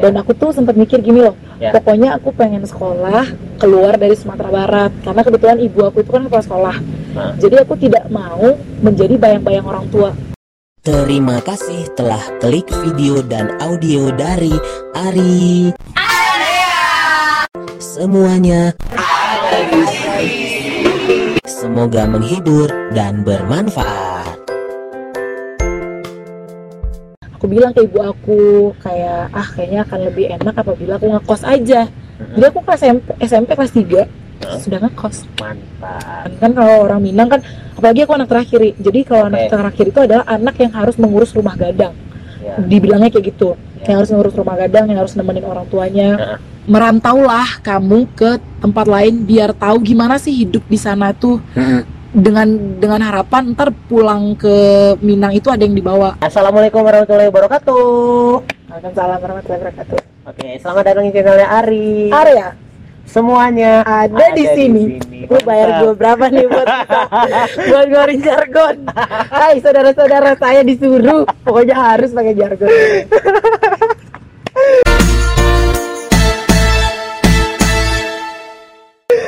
Ya. dan aku tuh sempat mikir gini loh Ya. pokoknya aku pengen sekolah keluar dari Sumatera Barat karena kebetulan ibu aku itu kan kepala sekolah Nah. jadi aku tidak mau menjadi bayang-bayang orang tua Terima kasih telah klik video dan audio dari Ari. Semuanya Semoga menghibur dan bermanfaat. Aku bilang ke ibu aku kayak ah kayaknya akan lebih enak apabila aku ngekos aja jadi aku kelas SMP, SMP kelas 3 Hah? sudah ngekos Mantap. kan kalau orang Minang kan apalagi aku anak terakhir jadi kalau anak Oke. terakhir itu adalah anak yang harus mengurus rumah gadang Ya. dibilangnya kayak gitu Ya. yang harus ngurus rumah gadang yang harus nemenin orang tuanya Heeh. merantaulah kamu ke tempat lain biar tahu gimana sih hidup di sana tuh dengan dengan harapan ntar pulang ke Minang itu ada yang dibawa. Assalamualaikum warahmatullahi wabarakatuh. Waalaikumsalam warahmatullahi wabarakatuh. Oke, selamat datang di channelnya Ari. Arya Semuanya ada, di sini. lu bayar gue berapa nih buat kita buat ngeluarin jargon. Hai saudara-saudara saya disuruh. Pokoknya harus pakai jargon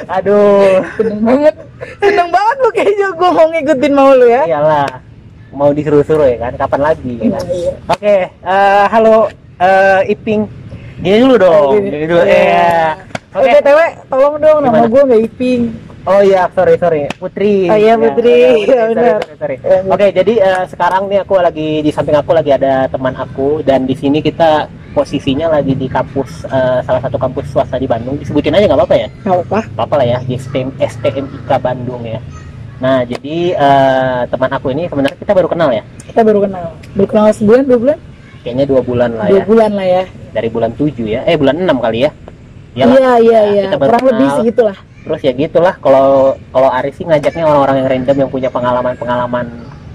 Aduh, seneng banget seneng banget lu kayaknya gue mau ngikutin mau lu ya iyalah. Mau disuruh-suruh ya kan? Kapan lagi? ya kan? Iya. Oke, eh, halo eh, Iping. Gini dulu dong. Gini. Gini dulu. Iya. Iya. Oke. Oke, TW, tolong dong nama gue nggak Iping. Oh iya, sorry sorry, Putri. Oh iya, Ya, Putri. ya, Iya, sorry, benar. sorry, sorry. Iya, iya. Oke, jadi eh, sekarang nih aku lagi di samping aku lagi ada teman aku dan di sini kita posisinya lagi di kampus eh, salah satu kampus swasta di Bandung. Disebutin aja nggak apa-apa ya? Nggak apa. Apa-apa lah ya, di STM, STMIK Bandung ya. Nah, jadi eh, teman aku ini sebenarnya kita baru kenal ya. Kita baru kenal. Baru kenal sebulan, dua bulan? Kayaknya dua bulan lah Dua ya. bulan lah ya. Dari bulan 7 ya. Eh, bulan 6 kali ya. Iya, Iyalah. iya, Ya, iya. kita baru Kurang lebih kenal. segitulah. Terus ya gitulah kalau kalau Ari sih ngajaknya orang-orang yang random yang punya pengalaman-pengalaman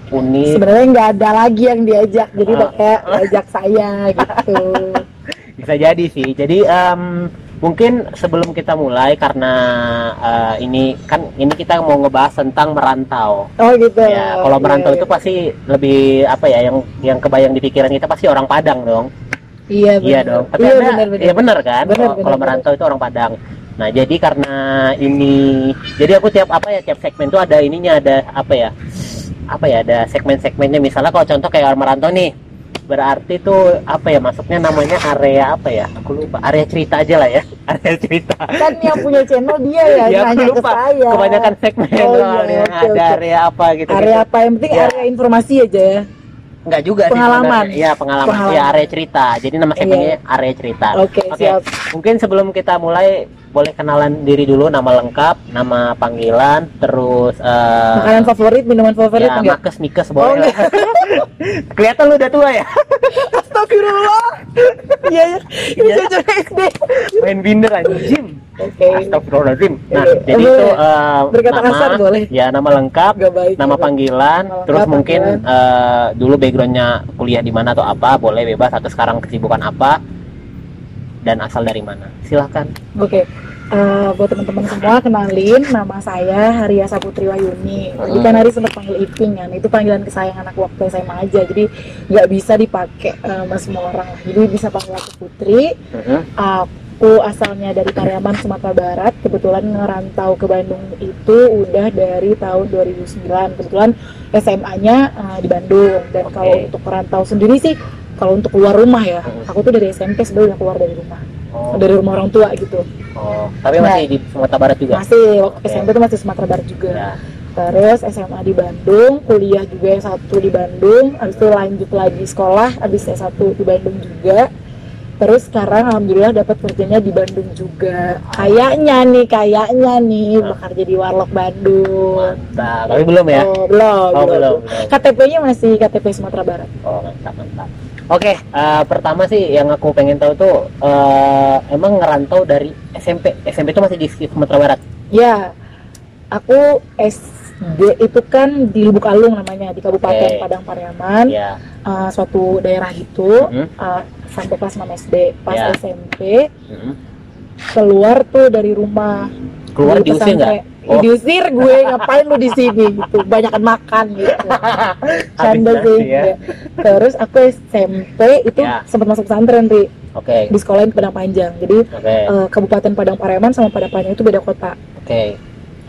unik. Sebenarnya nggak ada lagi yang diajak, jadi udah kayak diajak saya gitu. Bisa jadi sih. Jadi em, mungkin sebelum kita mulai karena eh, ini kan ini kita mau ngebahas tentang merantau. Oh gitu. Ya, kalau Iya, merantau iya. itu pasti lebih apa ya yang yang kebayang di pikiran kita pasti orang Padang dong. Iya, Iya bener. dong. Tapi Iya, ada bener, bener. Iya benar kan? Bener, Kalau bener, kalau bener. merantau itu orang Padang. Nah, jadi karena ini jadi aku tiap apa ya tiap segmen tuh ada ininya ada apa ya? Apa ya ada segmen-segmennya misalnya kalau contoh kayak merantau nih berarti tuh apa ya masuknya namanya area apa ya aku lupa area cerita aja lah ya area cerita Kan yang punya channel dia ya, ya aku nanya ke lupa saya. kebanyakan segmen Oh, iya, oke, ada oke. area apa gitu Area apa? Yang penting Ya. area informasi aja ya. Enggak juga sih Pengalaman. sebenarnya. Iya, pengalaman. Pengalaman. Ya, area cerita. Jadi nama Iya. segmennya area cerita. Oke, siap. Mungkin sebelum kita mulai boleh kenalan diri dulu nama lengkap, nama panggilan, terus eh Makanan favorit, minuman favorit ya, enggak? makes nikes Oh, boleh lah. Kelihatan lu udah tua ya. Astagfirullah. Iya, iya. Ini Iya. jajan SD. Main binder anjing. Oke. Astagfirullahaladzim. Nah, Oke. jadi itu eh, Berkata nama, kasar boleh. ya nama lengkap, Gak baik. nama ya. panggilan, Nama terus lengkap, mungkin eh, dulu backgroundnya kuliah di mana atau apa, boleh bebas atau sekarang kesibukan apa dan asal dari mana. Silahkan. Oke, eh, buat teman-teman semua kenalin nama saya Haryasa Putri Wayuni. Tadi kan Hari sempat panggil Iping kan, itu panggilan kesayangan aku waktu SMA aja, jadi nggak bisa dipakai eh, sama semua orang. Jadi bisa panggil aku Putri. Aku asalnya dari Pariaman, Sumatera Barat. Kebetulan ngerantau ke Bandung itu udah dari tahun 2009. Kebetulan SMA-nya eh, di Bandung. Dan Oke. kalau untuk merantau sendiri sih, kalau untuk keluar rumah ya, Hmm. aku tuh dari SMP sebenarnya udah keluar dari rumah, Oh, dari rumah orang tua gitu. Oh, tapi masih di Sumatera Barat juga. Masih waktu Oke. SMP tuh masih Sumatera Barat juga. Ya. Terus SMA di Bandung, kuliah juga yang satu di Bandung, habis itu lanjut lagi sekolah, habis S1 di Bandung juga. Terus sekarang alhamdulillah dapat kerjanya di Bandung juga. Kayaknya nih, kayaknya nih bakal jadi warlock Bandung. Mantap. Tapi belum ya? Oh, belum, Oh, belum. belum. belum. KTP-nya masih KTP Sumatera Barat. Oh, mantap, mantap. Oke, eh, pertama sih yang aku pengen tahu tuh eh, emang ngerantau dari SMP. SMP itu masih di Sumatera Barat. Ya, aku SD itu kan di Lubuk Alung namanya di Kabupaten Oke. Padang Pariaman. Ya. uh, suatu daerah itu Mhm. uh, sampai kelas 6 SD pas Ya. SMP Mm-mm. keluar tuh dari rumah Keluar di diusir nggak? Oh. diusir gue ngapain lu di sini gitu banyakan makan gitu canda sih ya. ya. terus aku SMP itu Ya. sempat masuk pesantren Ri Oke. di sekolah di Padang Panjang. Jadi Oke. eh, Kabupaten Padang Pariaman sama Padang Panjang itu beda kota. Oke.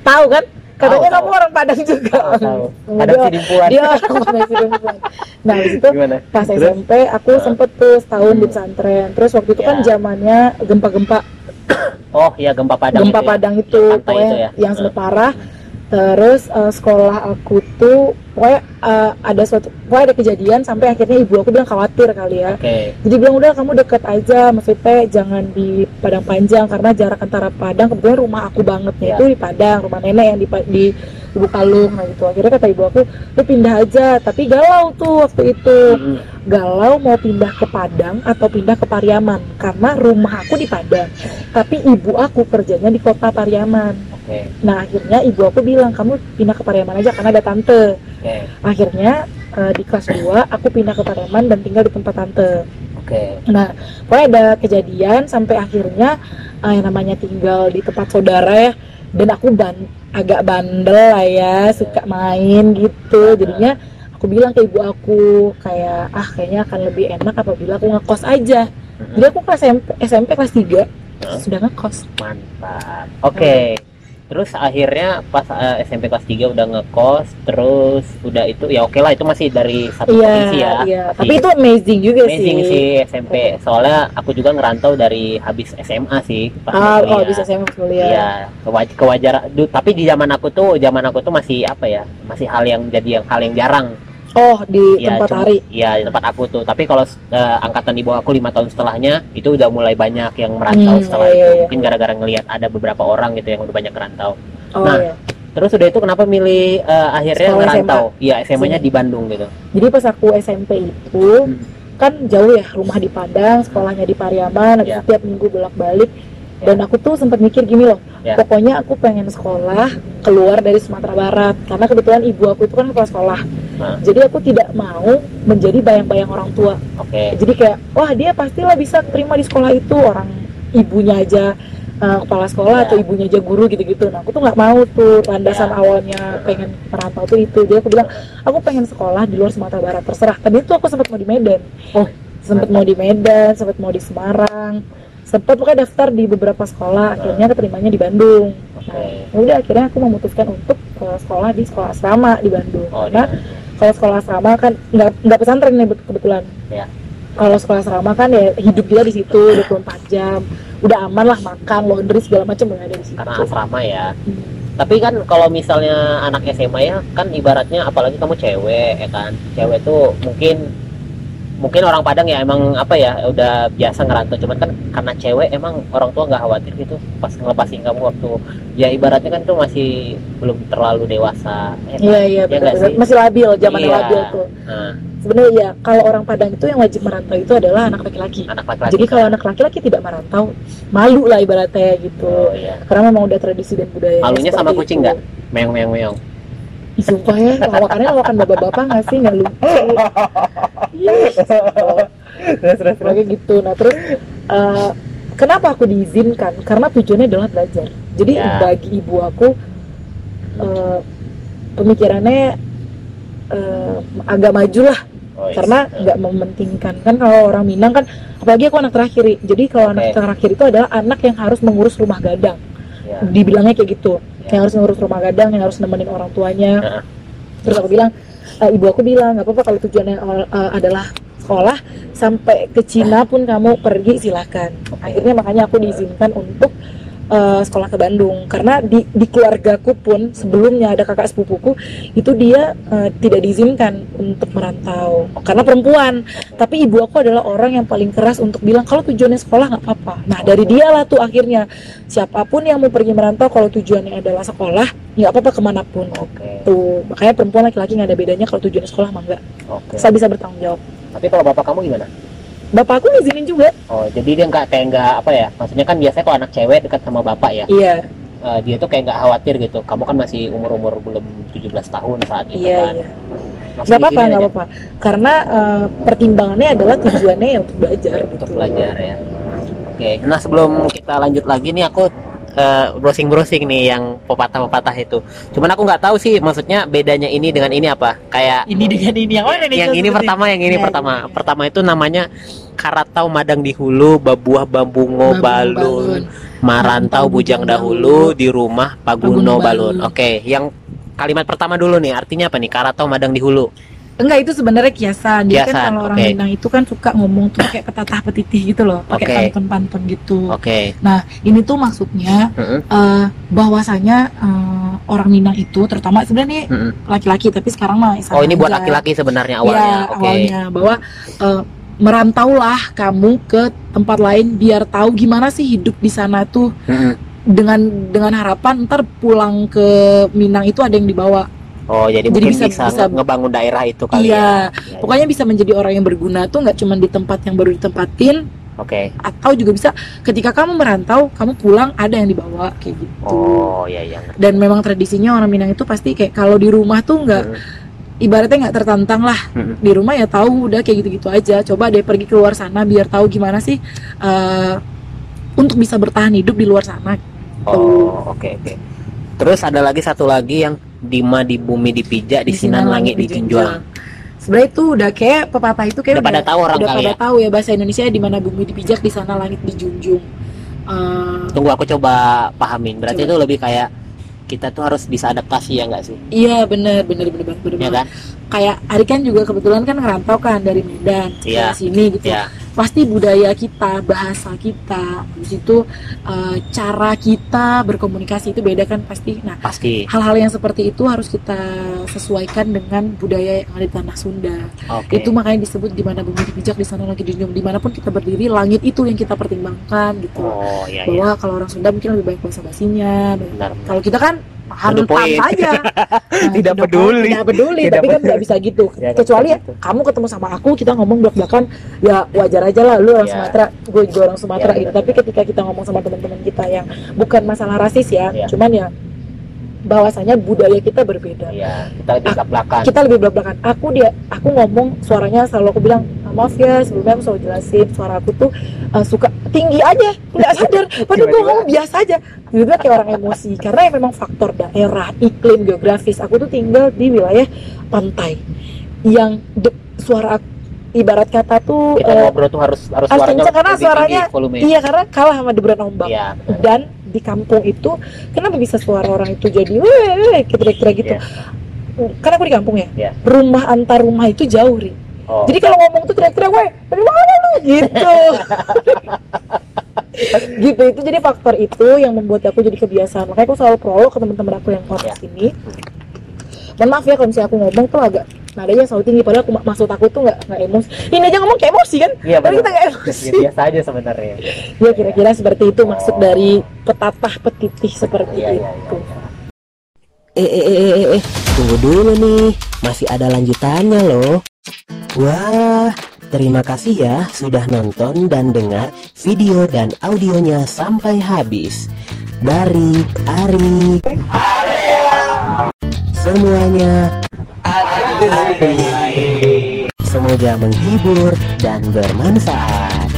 Tahu kan? Katanya kamu orang Padang juga. Tahu, tahu. Ada sidimpuan. Dia orang Padang Sidempuan. Nah, di situ Gimana? pas Terus? SMP aku sempet tuh setahun di Hmm. pesantren. Terus waktu itu kan Ya. zamannya gempa-gempa Oh, iya gempa Padang gempa itu ya? Padang itu, Yang itu ya? yang Hmm. sempat parah. Terus eh, sekolah aku tuh pokoknya eh, ada suatu pokoknya ada kejadian sampai akhirnya ibu aku bilang khawatir kali ya. Oke. Jadi bilang udah kamu deket aja, maksudnya jangan di Padang Panjang karena jarak antara Padang kebetulan rumah aku bangetnya Ya. itu di Padang, rumah nenek yang di di Ibu Kalung nah gitu. Akhirnya kata ibu aku, lu pindah aja. Tapi galau tuh waktu itu. Mm, Galau mau pindah ke Padang atau pindah ke Pariaman karena rumah aku di Padang. Tapi ibu aku kerjanya di kota Pariaman. Oke. Nah akhirnya ibu aku bilang kamu pindah ke Pariaman aja karena ada tante. Oke. Akhirnya eh, di kelas 2 aku pindah ke Pariaman dan tinggal di tempat tante. Oke. Nah, pokoknya ada kejadian sampai akhirnya eh, yang namanya tinggal di tempat saudara ya, dan aku ban agak bandel lah ya, suka main gitu. Jadinya aku bilang ke ibu aku kayak ah kayaknya akan lebih enak apabila aku ngekos aja. Jadi aku kelas SMP, SMP kelas 3 Hah? sudah ngekos. Mantap. Oke. Terus akhirnya pas eh, SMP kelas 3 udah ngekos, terus udah itu ya oke lah itu masih dari satu Iya, provinsi ya. iya. Masih Tapi itu amazing juga amazing sih. sih SMP. Soalnya aku juga ngerantau dari habis SMA sih pas Ah, kuliah. oh bisa SMP kuliah. Iya, kewaj kewajaran. Du- Tapi di zaman aku tuh, zaman aku tuh masih apa ya? Masih hal yang jadi yang hal yang jarang. Oh, di Iya, tempat hari. Iya, di tempat aku tuh. Tapi kalau eh, angkatan di bawah aku lima tahun setelahnya, itu udah mulai banyak yang merantau Hmm, setelah iya, itu. iya. Mungkin gara-gara ngelihat ada beberapa orang gitu yang udah banyak ngerantau. Oh Nah, iya. Terus udah itu kenapa milih eh, akhirnya Sekolah ngerantau? Iya, SMA-nya di Bandung gitu. Jadi pas aku SMP itu Hmm. kan jauh ya rumah di Padang, sekolahnya di Pariaman, habis Ya. itu tiap minggu bolak-balik. Dan aku tuh sempat mikir gini loh, Ya. pokoknya aku pengen sekolah keluar dari Sumatera Barat karena kebetulan ibu aku itu kan kepala sekolah. Nah. Jadi aku tidak mau menjadi bayang-bayang orang tua. Oke. Jadi kayak wah dia pastilah bisa terima di sekolah itu orang ibunya aja uh, kepala sekolah Ya. atau ibunya aja guru gitu-gitu. Nah aku tuh nggak mau tuh landasan Ya. awalnya pengen merantau tuh itu. Jadi aku bilang aku pengen sekolah di luar Sumatera Barat terserah. Tadi tuh aku sempat mau di Medan. Oh, sempat mau di Medan, sempat mau di Semarang, sempat pokoknya daftar di beberapa sekolah. Akhirnya keterimanya di Bandung. Oke. Nah, ya udah akhirnya aku memutuskan untuk uh, sekolah di sekolah asrama di Bandung. Oh, Karena kalau sekolah asrama kan nggak nggak pesantren nih bet- kebetulan. Ya. Kalau sekolah asrama kan ya hidup kita di situ 24 jam. Udah aman lah makan, laundry segala macam udah ada di situ. karena asrama ya. Hmm. Tapi kan kalau misalnya anak SMA ya kan ibaratnya apalagi kamu cewek ya kan. Cewek tuh mungkin mungkin orang Padang ya emang apa ya udah biasa ngerantau cuman kan karena cewek emang orang tua nggak khawatir gitu pas ngelepasin kamu waktu ya ibaratnya kan tuh masih belum terlalu dewasa ya kan? Iya iya Ya betul, betul. masih labil, zaman Iya. labil tuh. Nah, Sebenarnya ya kalau orang Padang itu yang wajib merantau itu adalah anak laki-laki. anak laki-laki Jadi kalau anak laki-laki tidak merantau, malu lah ibaratnya gitu. oh, iya. Karena memang udah tradisi dan budaya. Malunya sama kucing nggak? meong meong meong sumpah ya, lawakannya lawakan bapak-bapak nggak sih nggak lucu. Iya. terus terus Kayak gitu. Nah terus eh, kenapa aku diizinkan? Karena tujuannya adalah belajar. Jadi Ya. bagi ibu aku eh, pemikirannya eh, agak maju lah Oh, iya. karena nggak mementingkan kan kalau orang Minang kan apalagi aku anak terakhir jadi kalau anak Oke. terakhir itu adalah anak yang harus mengurus rumah gadang Ya. dibilangnya kayak gitu. Yang harus ngurus rumah gadang yang harus nemenin orang tuanya Ya. terus aku bilang eh, ibu aku bilang nggak apa-apa kalau tujuannya eh, adalah sekolah sampai ke Cina pun kamu pergi silahkan akhirnya makanya aku diizinkan untuk eh, sekolah ke Bandung. Karena di di keluargaku pun sebelumnya ada kakak sepupuku itu dia eh, tidak diizinkan untuk merantau. Karena perempuan. Tapi ibu aku adalah orang yang paling keras untuk bilang kalau tujuannya sekolah nggak apa-apa. Nah dari dia lah tuh akhirnya. Siapa pun yang mau pergi merantau kalau tujuannya adalah sekolah nggak apa-apa ke mana pun. Oke. Tuh makanya perempuan laki-laki nggak ada bedanya kalau tujuannya sekolah mah enggak oke. Saya bisa bertanggung jawab. Tapi kalau bapak kamu gimana bapak aku ngizinin juga. Oh jadi dia nggak kayak nggak apa ya maksudnya kan biasanya kalau anak cewek dekat sama bapak ya iya. Eh, dia tuh kayak nggak khawatir gitu. Kamu kan masih umur umur belum 17 tahun saat itu iya kan. iya. Nggak apa-apa nggak aja. apa-apa. Karena eh, pertimbangannya adalah tujuannya ya untuk belajar untuk gitu. belajar ya. Oke nah sebelum kita lanjut lagi nih aku browsing browsing nih yang pepatah pepatah itu. Cuman aku nggak tahu sih maksudnya bedanya ini dengan ini apa? Kayak ini dengan ini yang mana nih? Yang ini pertama yang ini Ya, pertama iya. pertama. Itu namanya karatau madang di hulu babuah bambungo Babung balun marantau bujang dahulu di rumah paguno balun. Balun. oke yang kalimat pertama dulu nih artinya apa nih? Karatau madang di hulu Enggak itu sebenarnya kiasan. Dia Kiasan, kan kalau orang oke. Minang itu kan suka ngomong tuh kayak petatah petitih gitu loh, pakai Oke. pantun-pantun gitu. oke Ini tuh maksudnya eh, bahwasanya eh, orang Minang itu terutama sebenarnya nih mm-mm. laki-laki tapi sekarang mah oh ini buat aja. laki-laki sebenarnya awalnya oke awalnya bahwa eh, merantaulah kamu ke tempat lain biar tahu gimana sih hidup di sana tuh Mm-mm. dengan dengan harapan ntar pulang ke Minang itu ada yang dibawa. Oh jadi, Jadi mungkin bisa- bisa, bisa- ngebangun daerah itu kali Iya, ya Iya, pokoknya bisa menjadi orang yang berguna tuh nggak cuma di tempat yang baru ditempatin, oke atau juga bisa ketika kamu merantau, kamu pulang ada yang dibawa kayak gitu. oh iya iya. Dan memang tradisinya orang Minang itu pasti kayak kalau di rumah tuh nggak Mm-mm. ibaratnya nggak tertantang lah Mm-mm. di rumah ya tahu udah kayak gitu-gitu aja coba deh pergi keluar sana biar tahu gimana sih eh, untuk bisa bertahan hidup di luar sana Oh, oke oke. Terus ada lagi satu lagi yang Dima di bumi dipijak, di, sinan langit dijunjung. sebenarnya itu udah kayak pepatah itu kayak Udah pada tahu orang udah kali pada ya. tahu ya bahasa Indonesia di mana bumi dipijak di sana langit dijunjung Eh, Tunggu aku coba pahamin. Berarti Coba. itu lebih kayak kita tuh harus bisa adaptasi ya nggak sih? iya bener bener bener bener, bener Ya kan? kayak Ari kan juga kebetulan kan ngerantau kan dari Medan ke sini gitu Ya. Pasti budaya kita, bahasa kita, habis itu eh, cara kita berkomunikasi itu beda kan pasti. Nah, Pasti. hal-hal yang seperti itu harus kita sesuaikan dengan budaya yang ada di tanah Sunda. Oke. Itu makanya disebut di mana bumi dipijak di sana lagi dijunjung. Di mana pun kita berdiri, langit itu yang kita pertimbangkan gitu. Oh iya iya. Bahwa kalau orang Sunda mungkin lebih baik bahasa basinya. Benar. Kalau kita kan hantam saja. Nah, Tidak peduli. Tidak peduli, Tidak tapi kan nggak bisa gitu. Ya, Kecuali gitu. kamu ketemu sama aku, kita ngomong belak-belakan, ya wajar aja lah. Lu orang Ya. Sumatera, gue juga orang Sumatera Ya, gitu. benar, Tapi ketika kita ngomong sama teman-teman kita yang bukan masalah rasis ya, Ya. cuman ya bahwasanya budaya kita berbeda. Iya, kita lebih belak-belakan. Kita lebih belak-belakan. Aku dia, aku ngomong suaranya selalu aku bilang "Ah, maaf ya sebelumnya aku selalu jelasin suara aku tuh uh, suka tinggi aja, nggak sadar. Padahal gue ngomong biasa aja. Tiba-tiba kayak orang emosi karena ya memang faktor daerah, iklim, geografis. Aku tuh tinggal di wilayah pantai yang de- suara aku- ibarat kata tuh Kita eh, ngobrol tuh harus harus suaranya kenceng karena suaranya- tinggi iya karena kalah sama deburan ombak. Benar. Dan di kampung itu kenapa bisa suara orang itu jadi weh kira-kira gitu? Iya. Karena aku di kampung ya. Iya. Rumah antar rumah itu jauh, Ri. Oh. Jadi kalau ngomong tuh teriak-teriak, "Weh, dari mana lu?" gitu. gitu itu jadi faktor itu yang membuat aku jadi kebiasaan. Makanya aku selalu prolog ke teman-teman aku yang orang Ya. sini. Dan maaf ya kalau misalnya aku ngomong tuh agak nadanya selalu tinggi padahal aku, maksud aku tuh nggak nggak emosi. Ini aja ngomong kayak emosi kan? Iya Tapi kita nggak emosi. Ya, biasa aja sebenarnya. Ya kira-kira seperti itu maksud Oh. dari petatah petitih seperti Iya iya itu. iya. Eh, eh, eh, eh, eh, tunggu dulu nih, masih ada lanjutannya loh. Wah, terima kasih ya sudah nonton dan dengar video dan audionya sampai habis. Dari Ari, semuanya Semoga menghibur dan bermanfaat.